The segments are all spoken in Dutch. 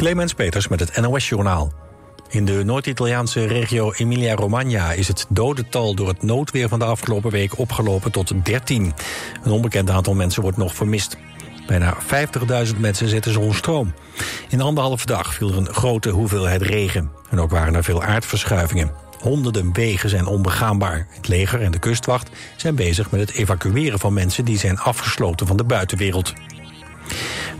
Clemens Peters met het NOS-journaal. In de Noord-Italiaanse regio Emilia-Romagna is het dodental door het noodweer van de afgelopen week opgelopen tot 13. Een onbekend aantal mensen wordt nog vermist. Bijna 50.000 mensen zitten zonder stroom. In anderhalve dag viel er een grote hoeveelheid regen. En ook waren er veel aardverschuivingen. Honderden wegen zijn onbegaanbaar. Het leger en de kustwacht zijn bezig met het evacueren van mensen... die zijn afgesloten van de buitenwereld.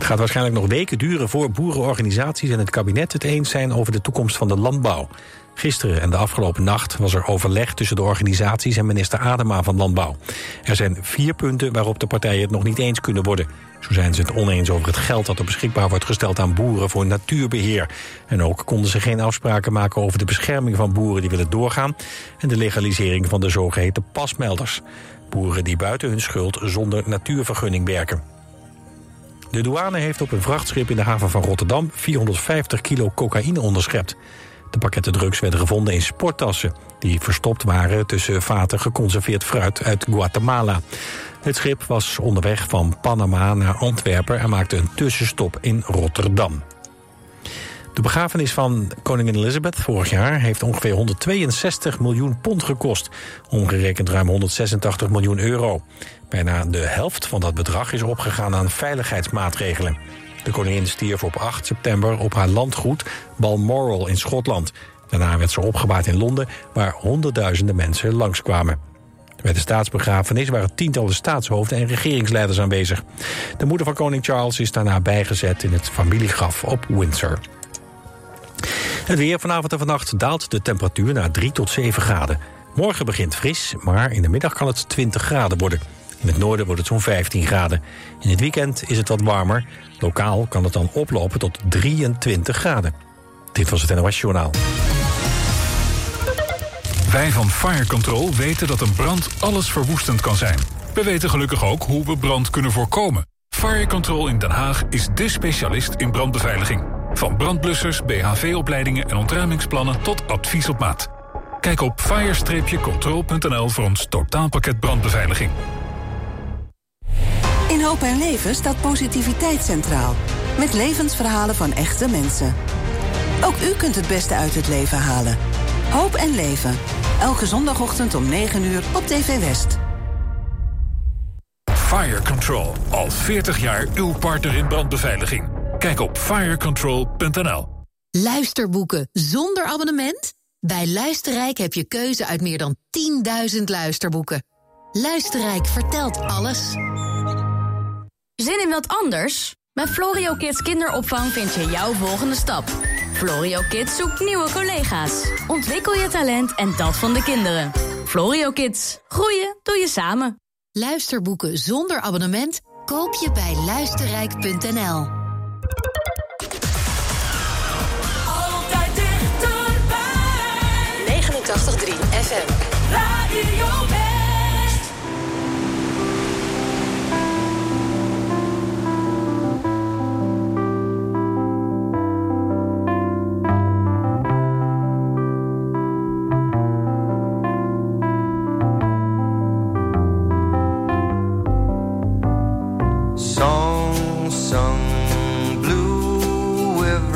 Het gaat waarschijnlijk nog weken duren voor boerenorganisaties en het kabinet het eens zijn over de toekomst van de landbouw. Gisteren en de afgelopen nacht was er overleg tussen de organisaties en minister Adema van Landbouw. Er zijn vier punten waarop de partijen het nog niet eens kunnen worden. Zo zijn ze het oneens over het geld dat er beschikbaar wordt gesteld aan boeren voor natuurbeheer. En ook konden ze geen afspraken maken over de bescherming van boeren die willen doorgaan en de legalisering van de zogeheten pasmelders. Boeren die buiten hun schuld zonder natuurvergunning werken. De douane heeft op een vrachtschip in de haven van Rotterdam 450 kilo cocaïne onderschept. De pakketten drugs werden gevonden in sporttassen... die verstopt waren tussen vaten geconserveerd fruit uit Guatemala. Het schip was onderweg van Panama naar Antwerpen... en maakte een tussenstop in Rotterdam. De begrafenis van koningin Elizabeth vorig jaar heeft ongeveer 162 miljoen pond gekost. Omgerekend ruim 186 miljoen euro. Bijna de helft van dat bedrag is opgegaan aan veiligheidsmaatregelen. De koningin stierf op 8 september op haar landgoed Balmoral in Schotland. Daarna werd ze opgebaard in Londen, waar honderdduizenden mensen langskwamen. Bij de staatsbegrafenis waren tientallen staatshoofden en regeringsleiders aanwezig. De moeder van koning Charles is daarna bijgezet in het familiegraf op Windsor. Het weer vanavond en vannacht daalt de temperatuur naar 3 tot 7 graden. Morgen begint fris, maar in de middag kan het 20 graden worden. In het noorden wordt het zo'n 15 graden. In het weekend is het wat warmer. Lokaal kan het dan oplopen tot 23 graden. Dit was het NOS Journaal. Wij van Fire Control weten dat een brand alles verwoestend kan zijn. We weten gelukkig ook hoe we brand kunnen voorkomen. Fire Control in Den Haag is dé specialist in brandbeveiliging. Van brandblussers, BHV-opleidingen en ontruimingsplannen tot advies op maat. Kijk op fire-control.nl voor ons totaalpakket brandbeveiliging. In Hoop en Leven staat positiviteit centraal. Met levensverhalen van echte mensen. Ook u kunt het beste uit het leven halen. Hoop en Leven. Elke zondagochtend om 9 uur op TV West. Fire Control. Al 40 jaar uw partner in brandbeveiliging. Kijk op firecontrol.nl. Luisterboeken zonder abonnement? Bij Luisterrijk heb je keuze uit meer dan 10.000 luisterboeken. Luisterrijk vertelt alles. Zin in wat anders? Bij Florio Kids kinderopvang vind je jouw volgende stap. Florio Kids zoekt nieuwe collega's. Ontwikkel je talent en dat van de kinderen. Florio Kids. Groeien doe je samen. Luisterboeken zonder abonnement koop je bij luisterrijk.nl. Altijd dichterbij. 89.3 FM. Radio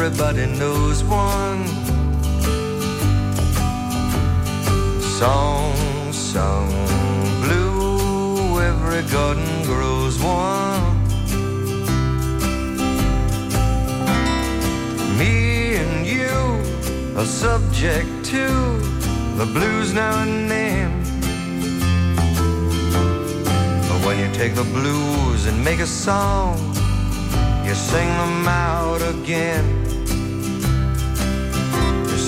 everybody knows one. Song sung blue, every garden grows one. Me and you are subject to the blues now and then. But when you take the blues and make a song, you sing them out again.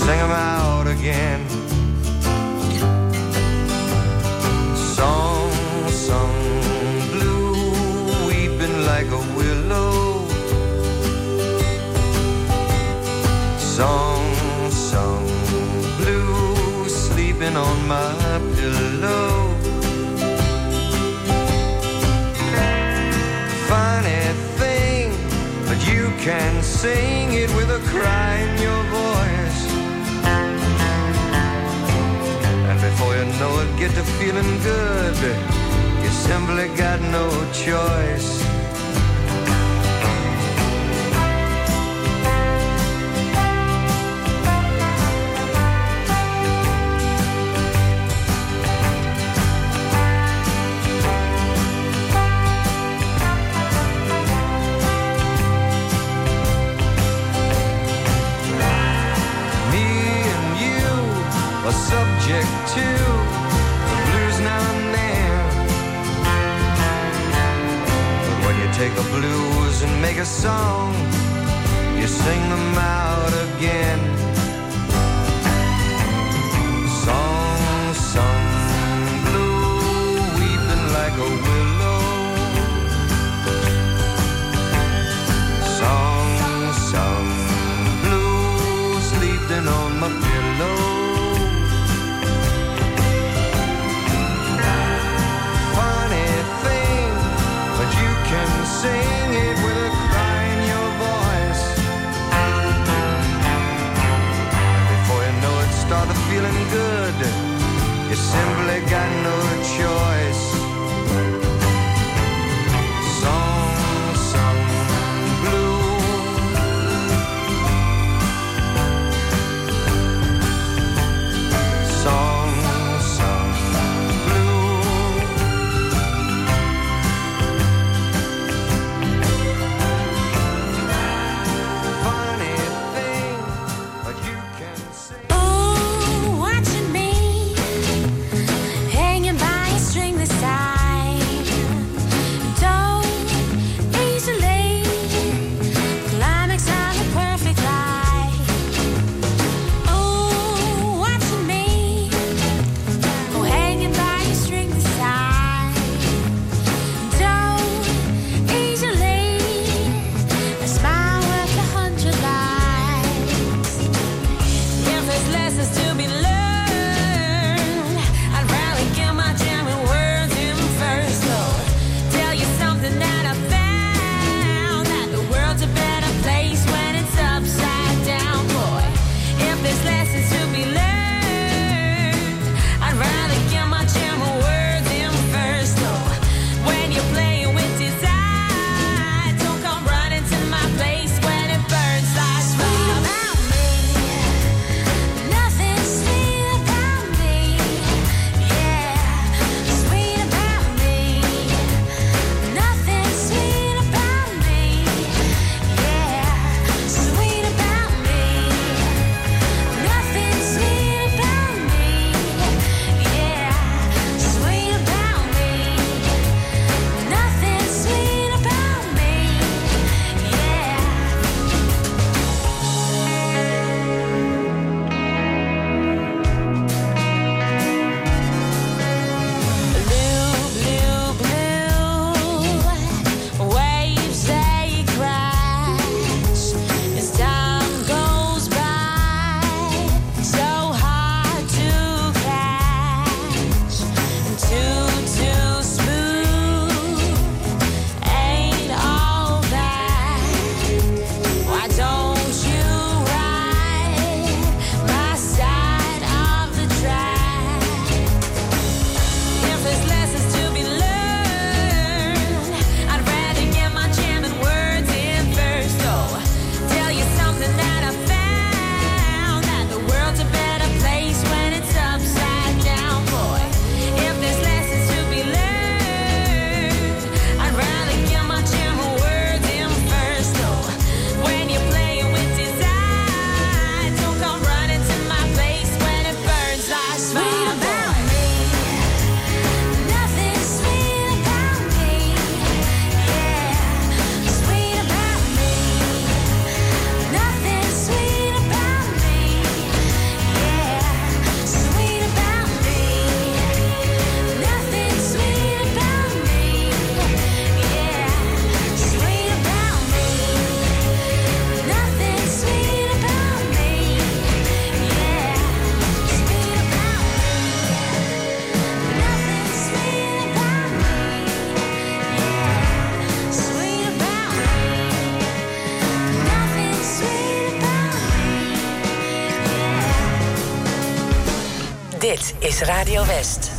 Sing them out again. Song sung blue, weeping like a willow. Song sung blue, sleeping on my pillow. funny thing, but you can sing it with a cry in your You know it get to feeling good. You simply got no choice. subject Take a blues and make a song. You sing them out again. Radio West.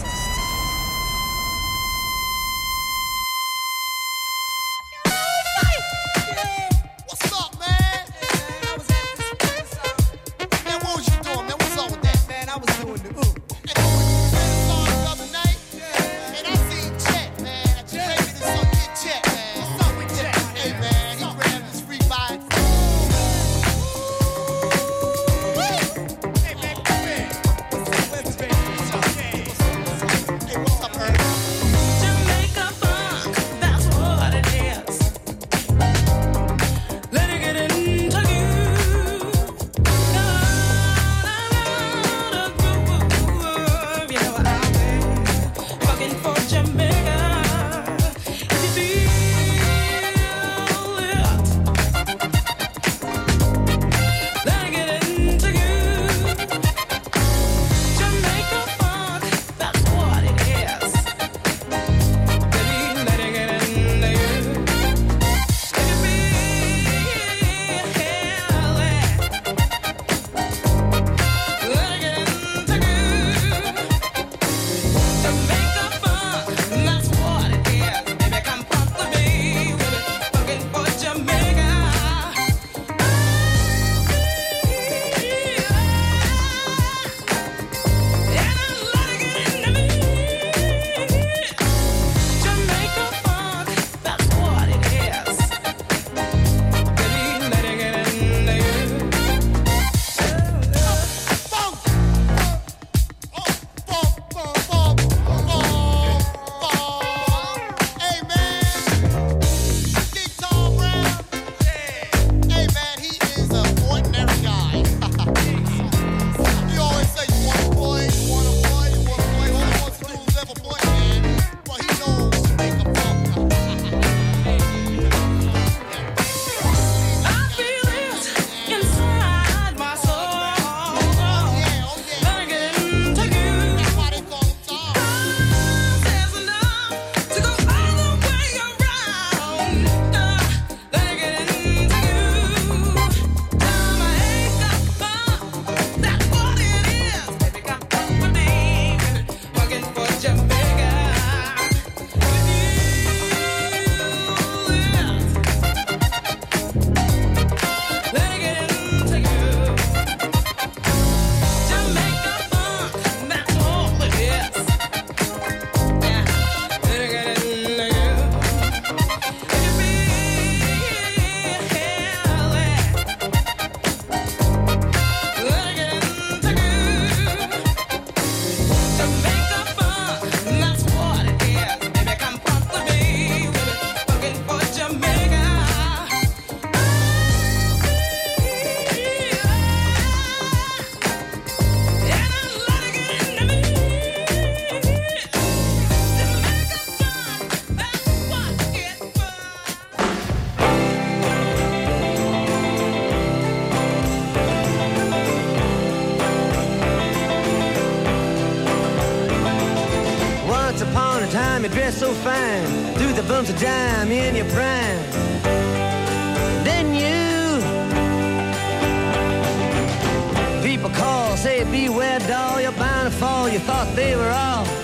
so fine through the bumps of dime in your prime. Then you people call, say beware, doll, you're bound to fall. You thought they were all.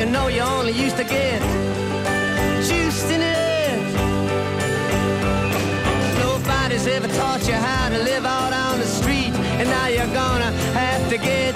you know you only used to get juiced in it. Nobody's ever taught you how to live out on the street, and now you're gonna have to get.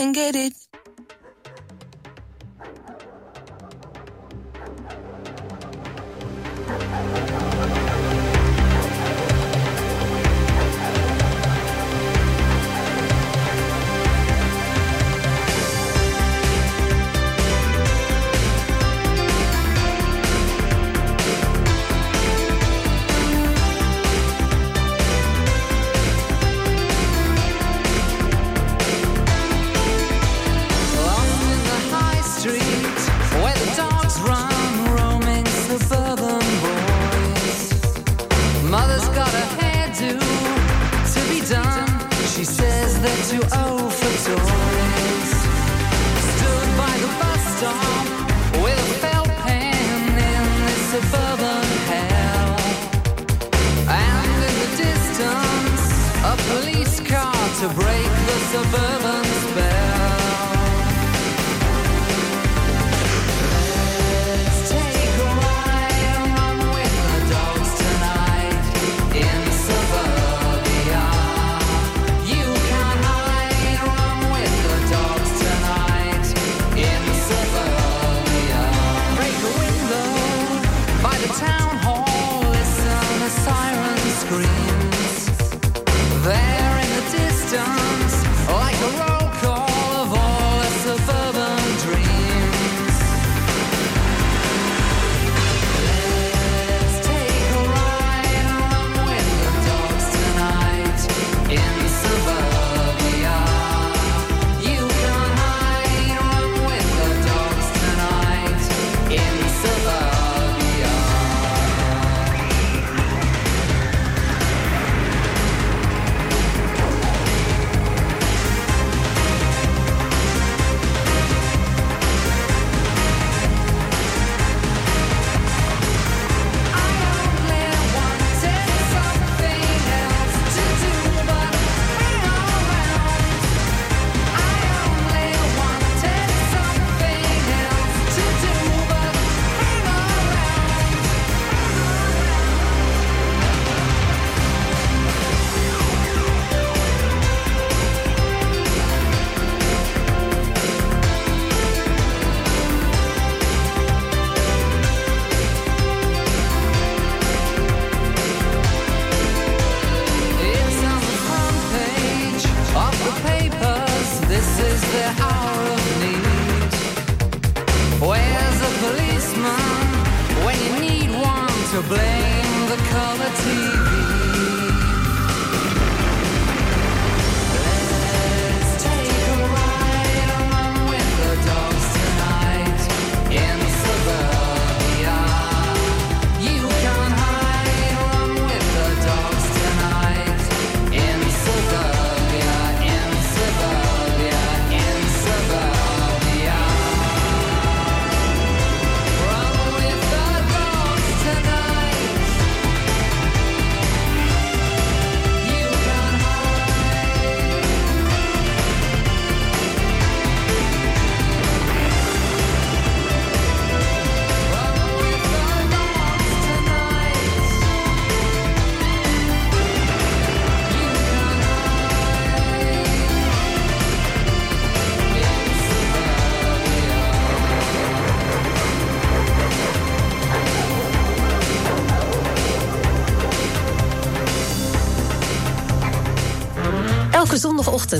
And get it.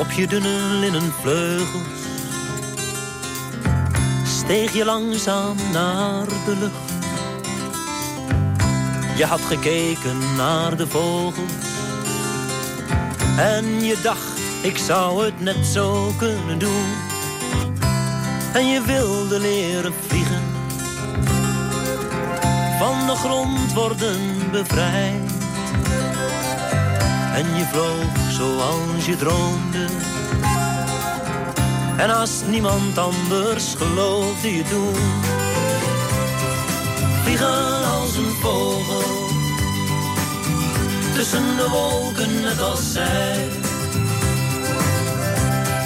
Op je dunne linnen vleugels steeg je langzaam naar de lucht. Je had gekeken naar de vogels en je dacht, ik zou het net zo kunnen doen. En je wilde leren vliegen, van de grond worden bevrijd. En je vloog zoals je droomde. En als niemand anders geloofde je doen. Vliegen als een vogel. Tussen de wolken net als zij.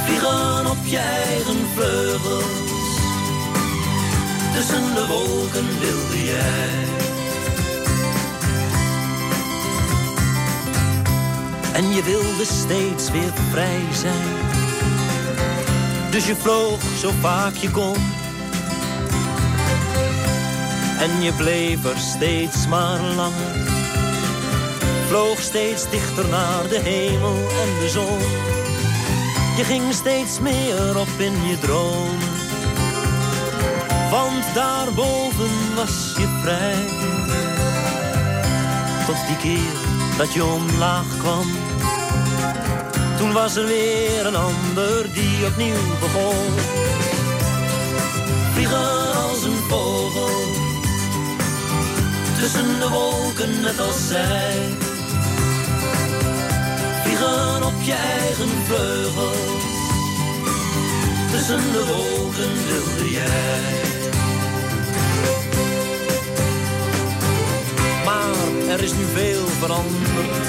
Vliegen op je eigen vleugels. Tussen de wolken wilde jij. En je wilde steeds weer vrij zijn. Dus je vloog zo vaak je kon. En je bleef er steeds maar langer. Vloog steeds dichter naar de hemel en de zon. Je ging steeds meer op in je dromen. Want daarboven was je vrij. Tot die keer dat je omlaag kwam. Toen was er weer een ander die opnieuw begon. Vliegen als een vogel. Tussen de wolken net als zij. Vliegen op je eigen vleugels. Tussen de wolken wilde jij. Er is nu veel veranderd.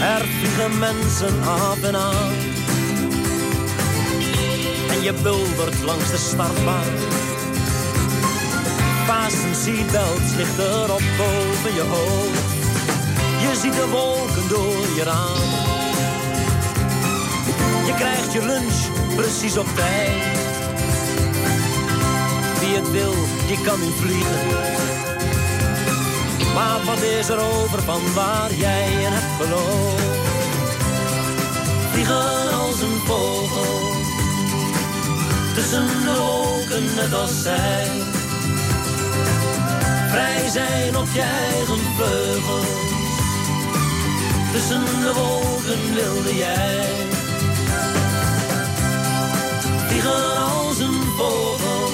Er vliegen mensen af en aan. En je buldert langs de startbaan. Fasten seatbelts ligt erop boven je hoofd. Je ziet de wolken door je raam. Je krijgt je lunch precies op tijd. Wie het wil, die kan nu vliegen. Maar wat is er over van waar jij in hebt geloofd? Vliegen als een vogel, tussen de wolken net als zij. Vrij zijn op je eigen vleugels, tussen de wolken wilde jij. Vliegen als een vogel,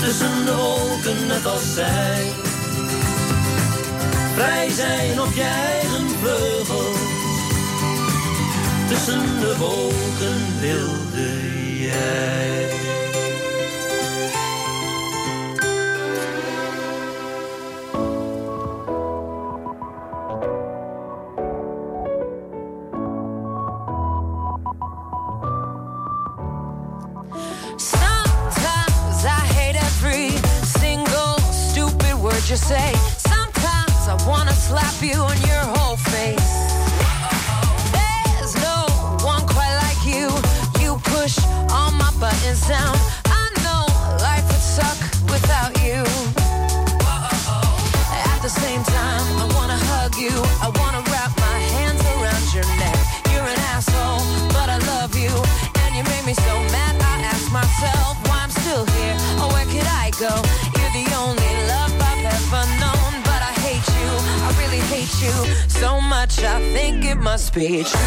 tussen de wolken net als zij Vrij zijn op je eigen vleugels. Tussen de wolken wilde jij. bitch.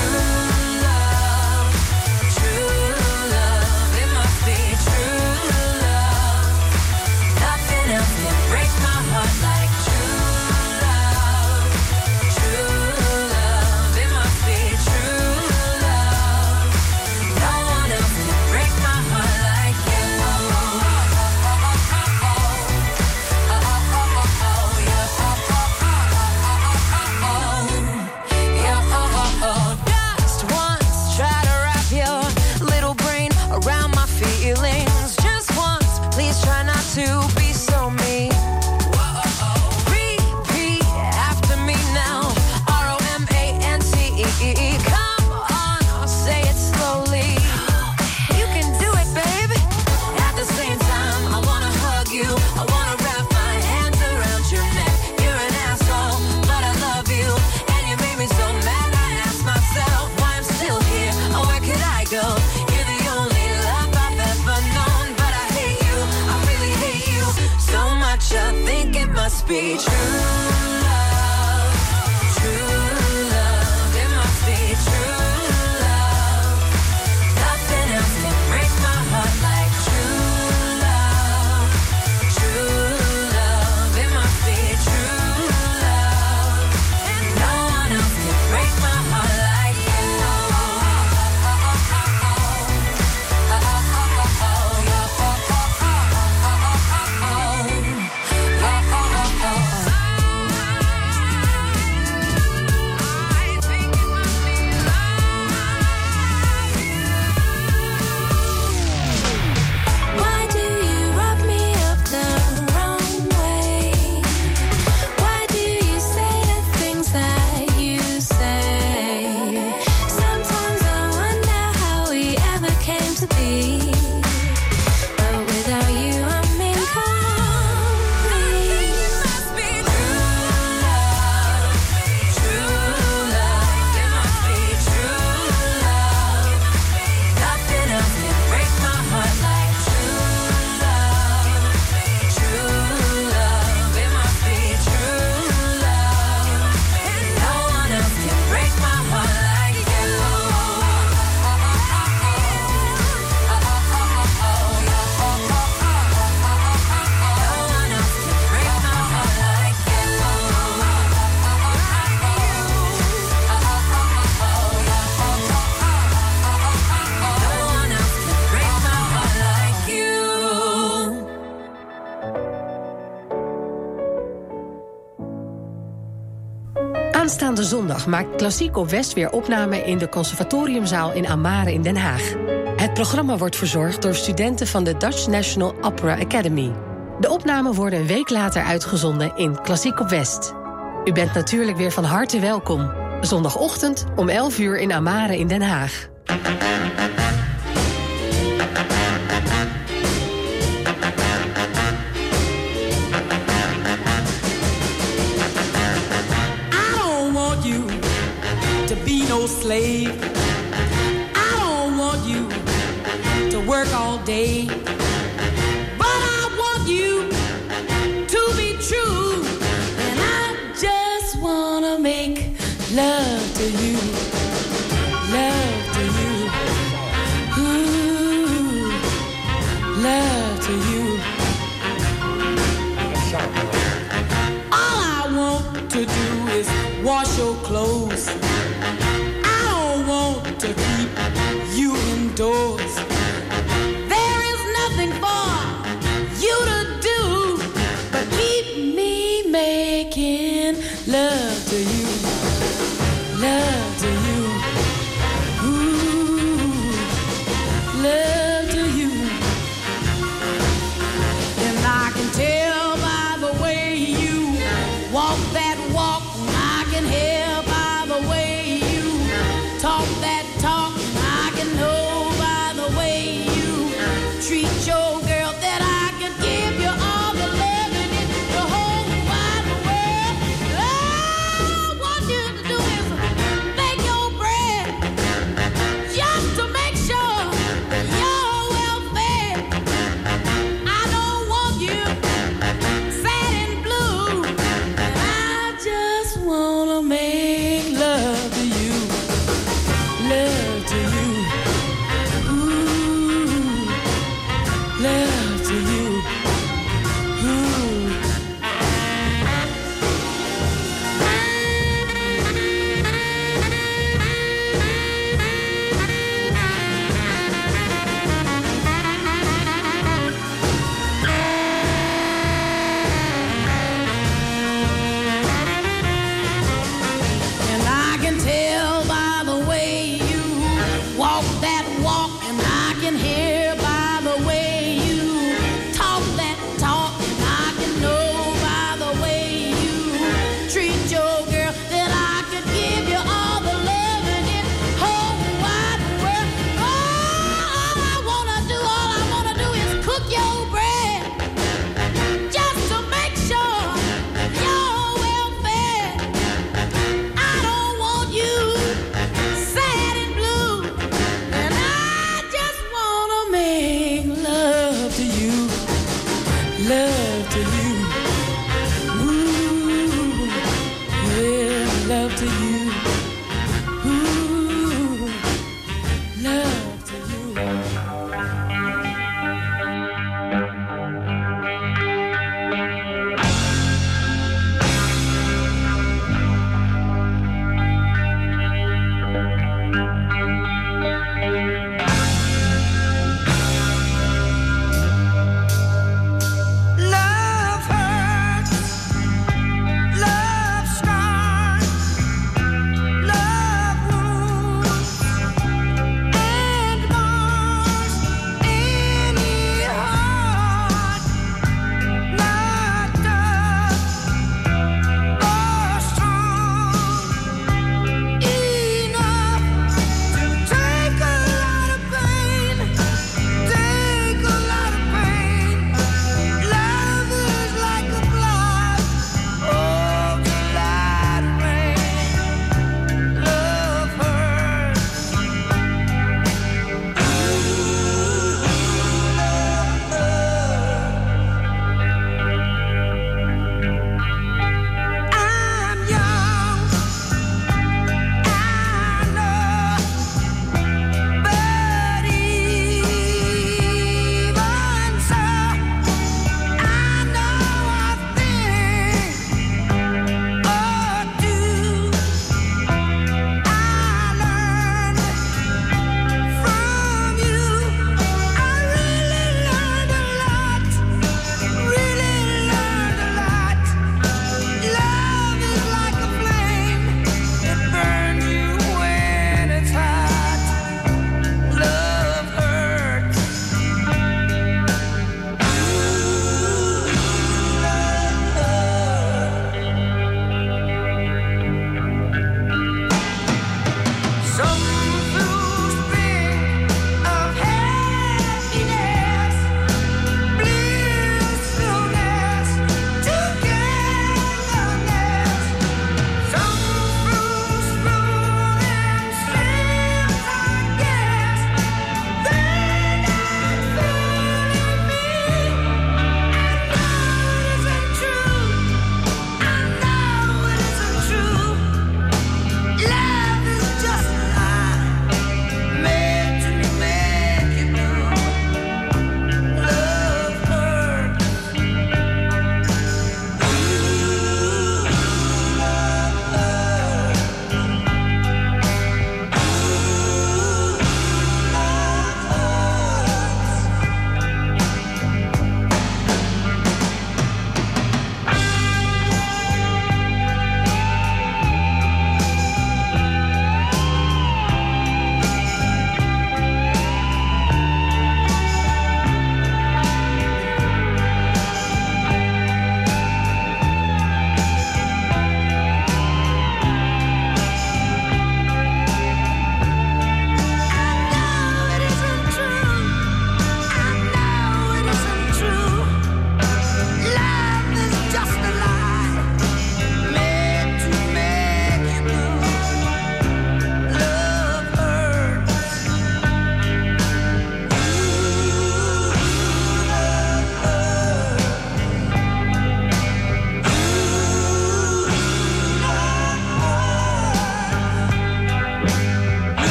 Maakt klassiek op West weer opname in de Conservatoriumzaal in Amare in Den Haag. Het programma wordt verzorgd door studenten van de Dutch National Opera Academy. De opnamen worden een week later uitgezonden in Klassiek op West. U bent natuurlijk weer van harte welkom. Zondagochtend om 11 uur in Amare in Den Haag. slave. I don't want you to work all day, but I want you to be true. And I just wanna make love to you, love to you, ooh, love to you.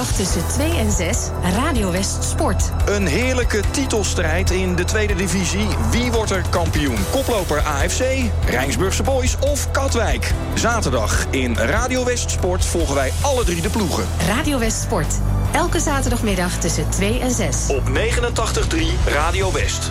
Zaterdag tussen 2 en 6, Radio West Sport. Een heerlijke titelstrijd in de tweede divisie. Wie wordt er kampioen? Koploper AFC, Rijnsburgse Boys of Katwijk? Zaterdag in Radio West Sport volgen wij alle drie de ploegen. Radio West Sport. Elke zaterdagmiddag tussen 2 en 6. Op 89.3 Radio West.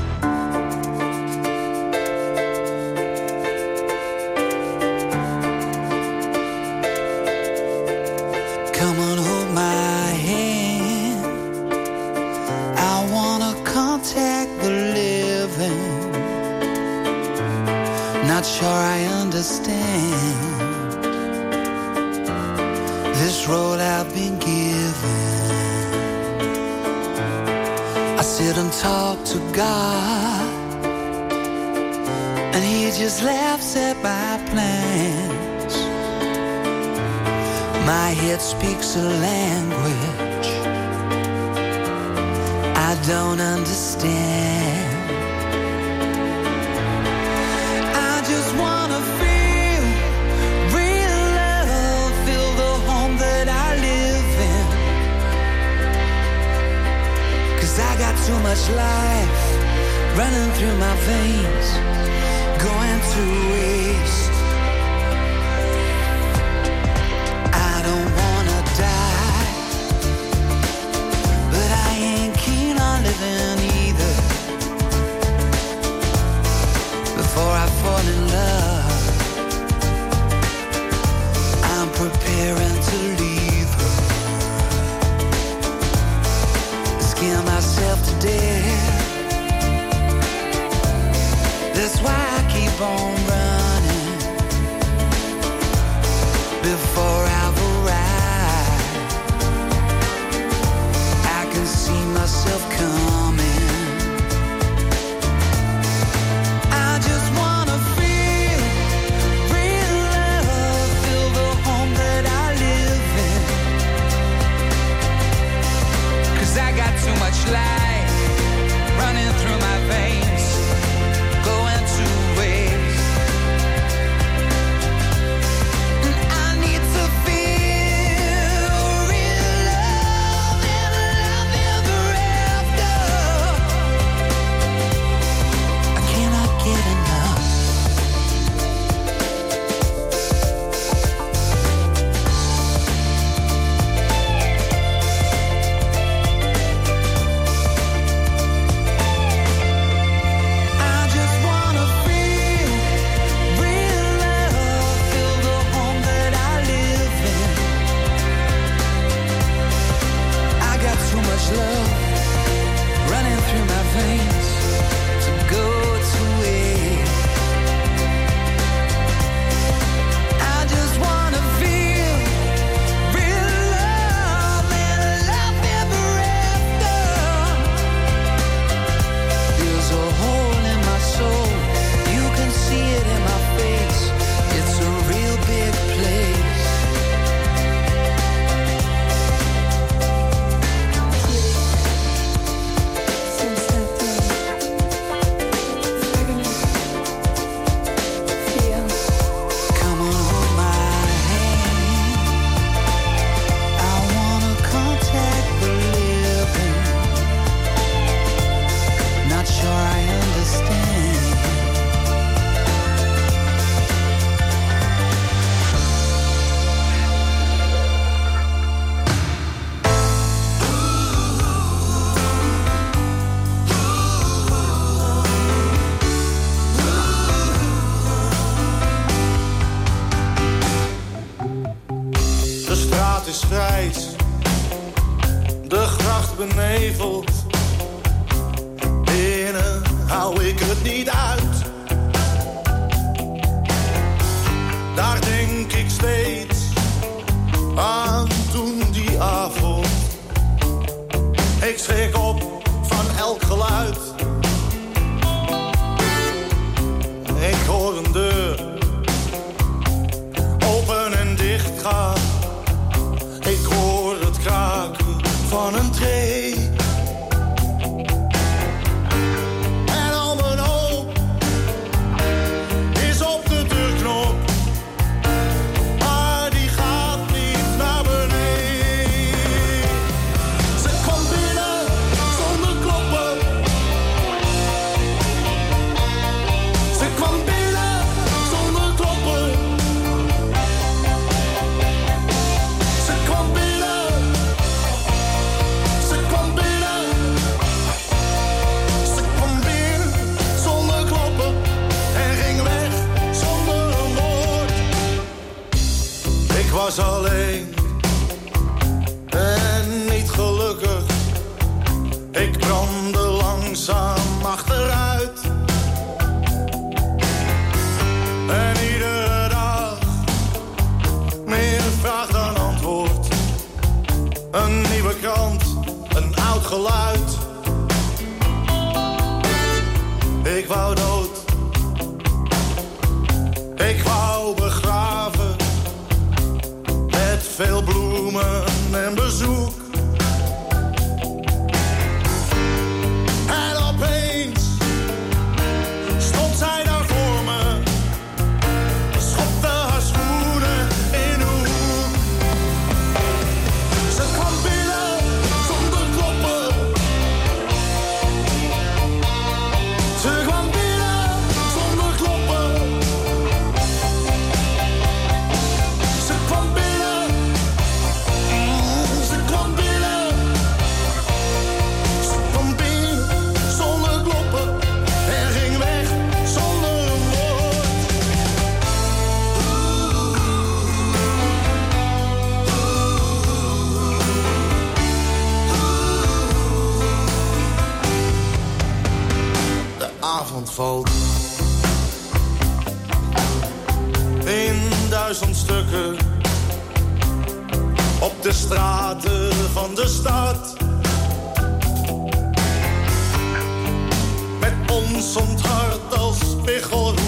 Geluid. Valt in duizend stukken op de straten van de stad. Met ons onthard als spiegelhoede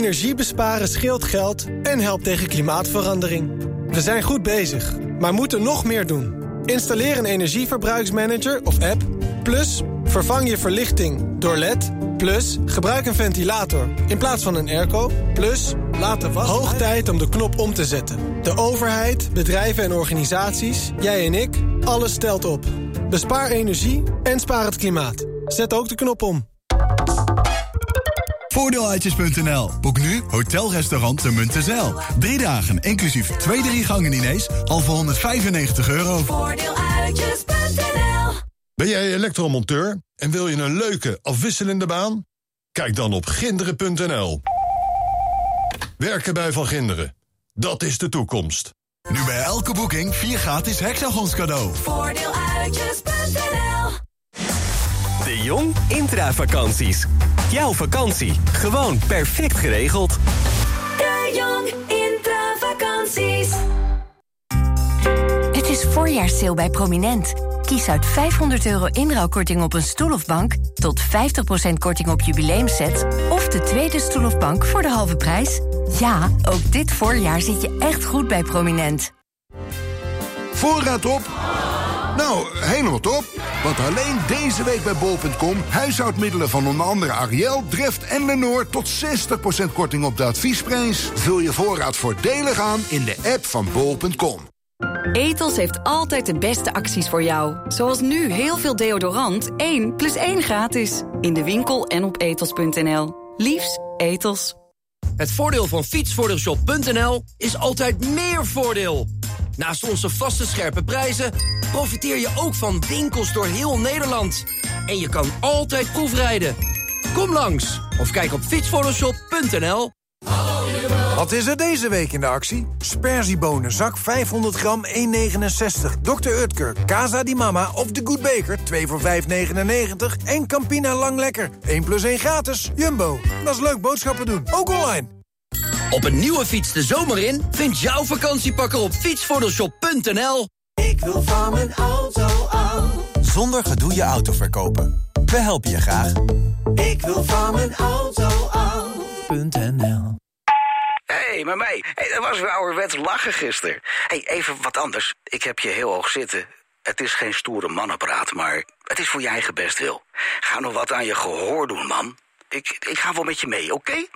Energie besparen scheelt geld en helpt tegen klimaatverandering. We zijn goed bezig, maar moeten nog meer doen. Installeer een energieverbruiksmanager of app. Plus, vervang je verlichting door LED. Plus, gebruik een ventilator in plaats van een airco. Plus, laat de was... Hoog tijd om de knop om te zetten. De overheid, bedrijven en organisaties, jij en ik, alles stelt op. Bespaar energie en spaar het klimaat. Zet ook de knop om. Voordeeluitjes.nl. Boek nu Hotel Restaurant de Muntenzijl. Drie dagen, inclusief twee drie gangen diners, al voor 195 euro. Voordeeluitjes.nl Ben jij elektromonteur en wil je een leuke, afwisselende baan? Kijk dan op ginderen.nl. Werken bij Van Ginderen. Dat is de toekomst. Nu bij elke boeking vier gratis hexagons cadeau. Voordeeluitjes.nl De Jong Intravakanties. Jouw vakantie. Gewoon perfect geregeld. De Jong Intravakanties. Het is voorjaarssale bij Prominent. Kies uit 500 euro inruilkorting op een stoel of bank... tot 50% korting op jubileumsets... of de tweede stoel of bank voor de halve prijs. Ja, ook dit voorjaar zit je echt goed bij Prominent. Voorraad op? Nou, helemaal top. Want alleen deze week bij bol.com huishoudmiddelen van onder andere Ariel, Dreft en Lenore tot 60% korting op de adviesprijs. Vul je voorraad voordelig aan in de app van bol.com. Etos heeft altijd de beste acties voor jou. Zoals nu heel veel deodorant 1 plus 1 gratis. In de winkel en op etos.nl. Liefs, Etos. Het voordeel van fietsvoordeelshop.nl is altijd meer voordeel. Naast onze vaste scherpe prijzen profiteer je ook van winkels door heel Nederland. En je kan altijd proefrijden. Kom langs of kijk op fietsvoordeelshop.nl. Wat is er deze week in de actie? Sperziebonen, zak 500 gram, 1,69. Dr. Utker, Casa di Mama of de Good Baker, 2 voor 5,99. En Campina Lang Lekker, 1 plus 1 gratis. Jumbo, dat is leuk boodschappen doen, ook online. Op een nieuwe fiets de zomer in? Vind jouw vakantiepakker op fietsvoordeelshop.nl. Ik wil van mijn auto af. Zonder gedoe je auto verkopen. We helpen je graag. Ik wil van mijn auto af. .nl Hé, Nee, maar mij. Hey, dat was weer ouderwets lachen gisteren. Hey, even wat anders. Ik heb je heel hoog zitten. Het is geen stoere mannenpraat, maar het is voor je eigen bestwil. Ga nog wat aan je gehoor doen, man. Ik, ik ga wel met je mee, oké?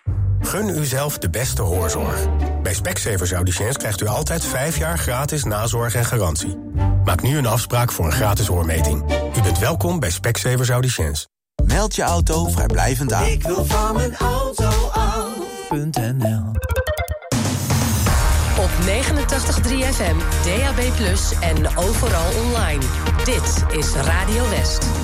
Gun uzelf de beste hoorzorg. Bij Specsavers Audiciëns krijgt u altijd 5 jaar gratis nazorg en garantie. Maak nu een afspraak voor een gratis hoormeting. U bent welkom bij Specsavers Audiciëns. Meld je auto vrijblijvend aan. Ik wil van mijn auto af.nl Op 89.3 FM, DAB+, en overal online. Dit is Radio West.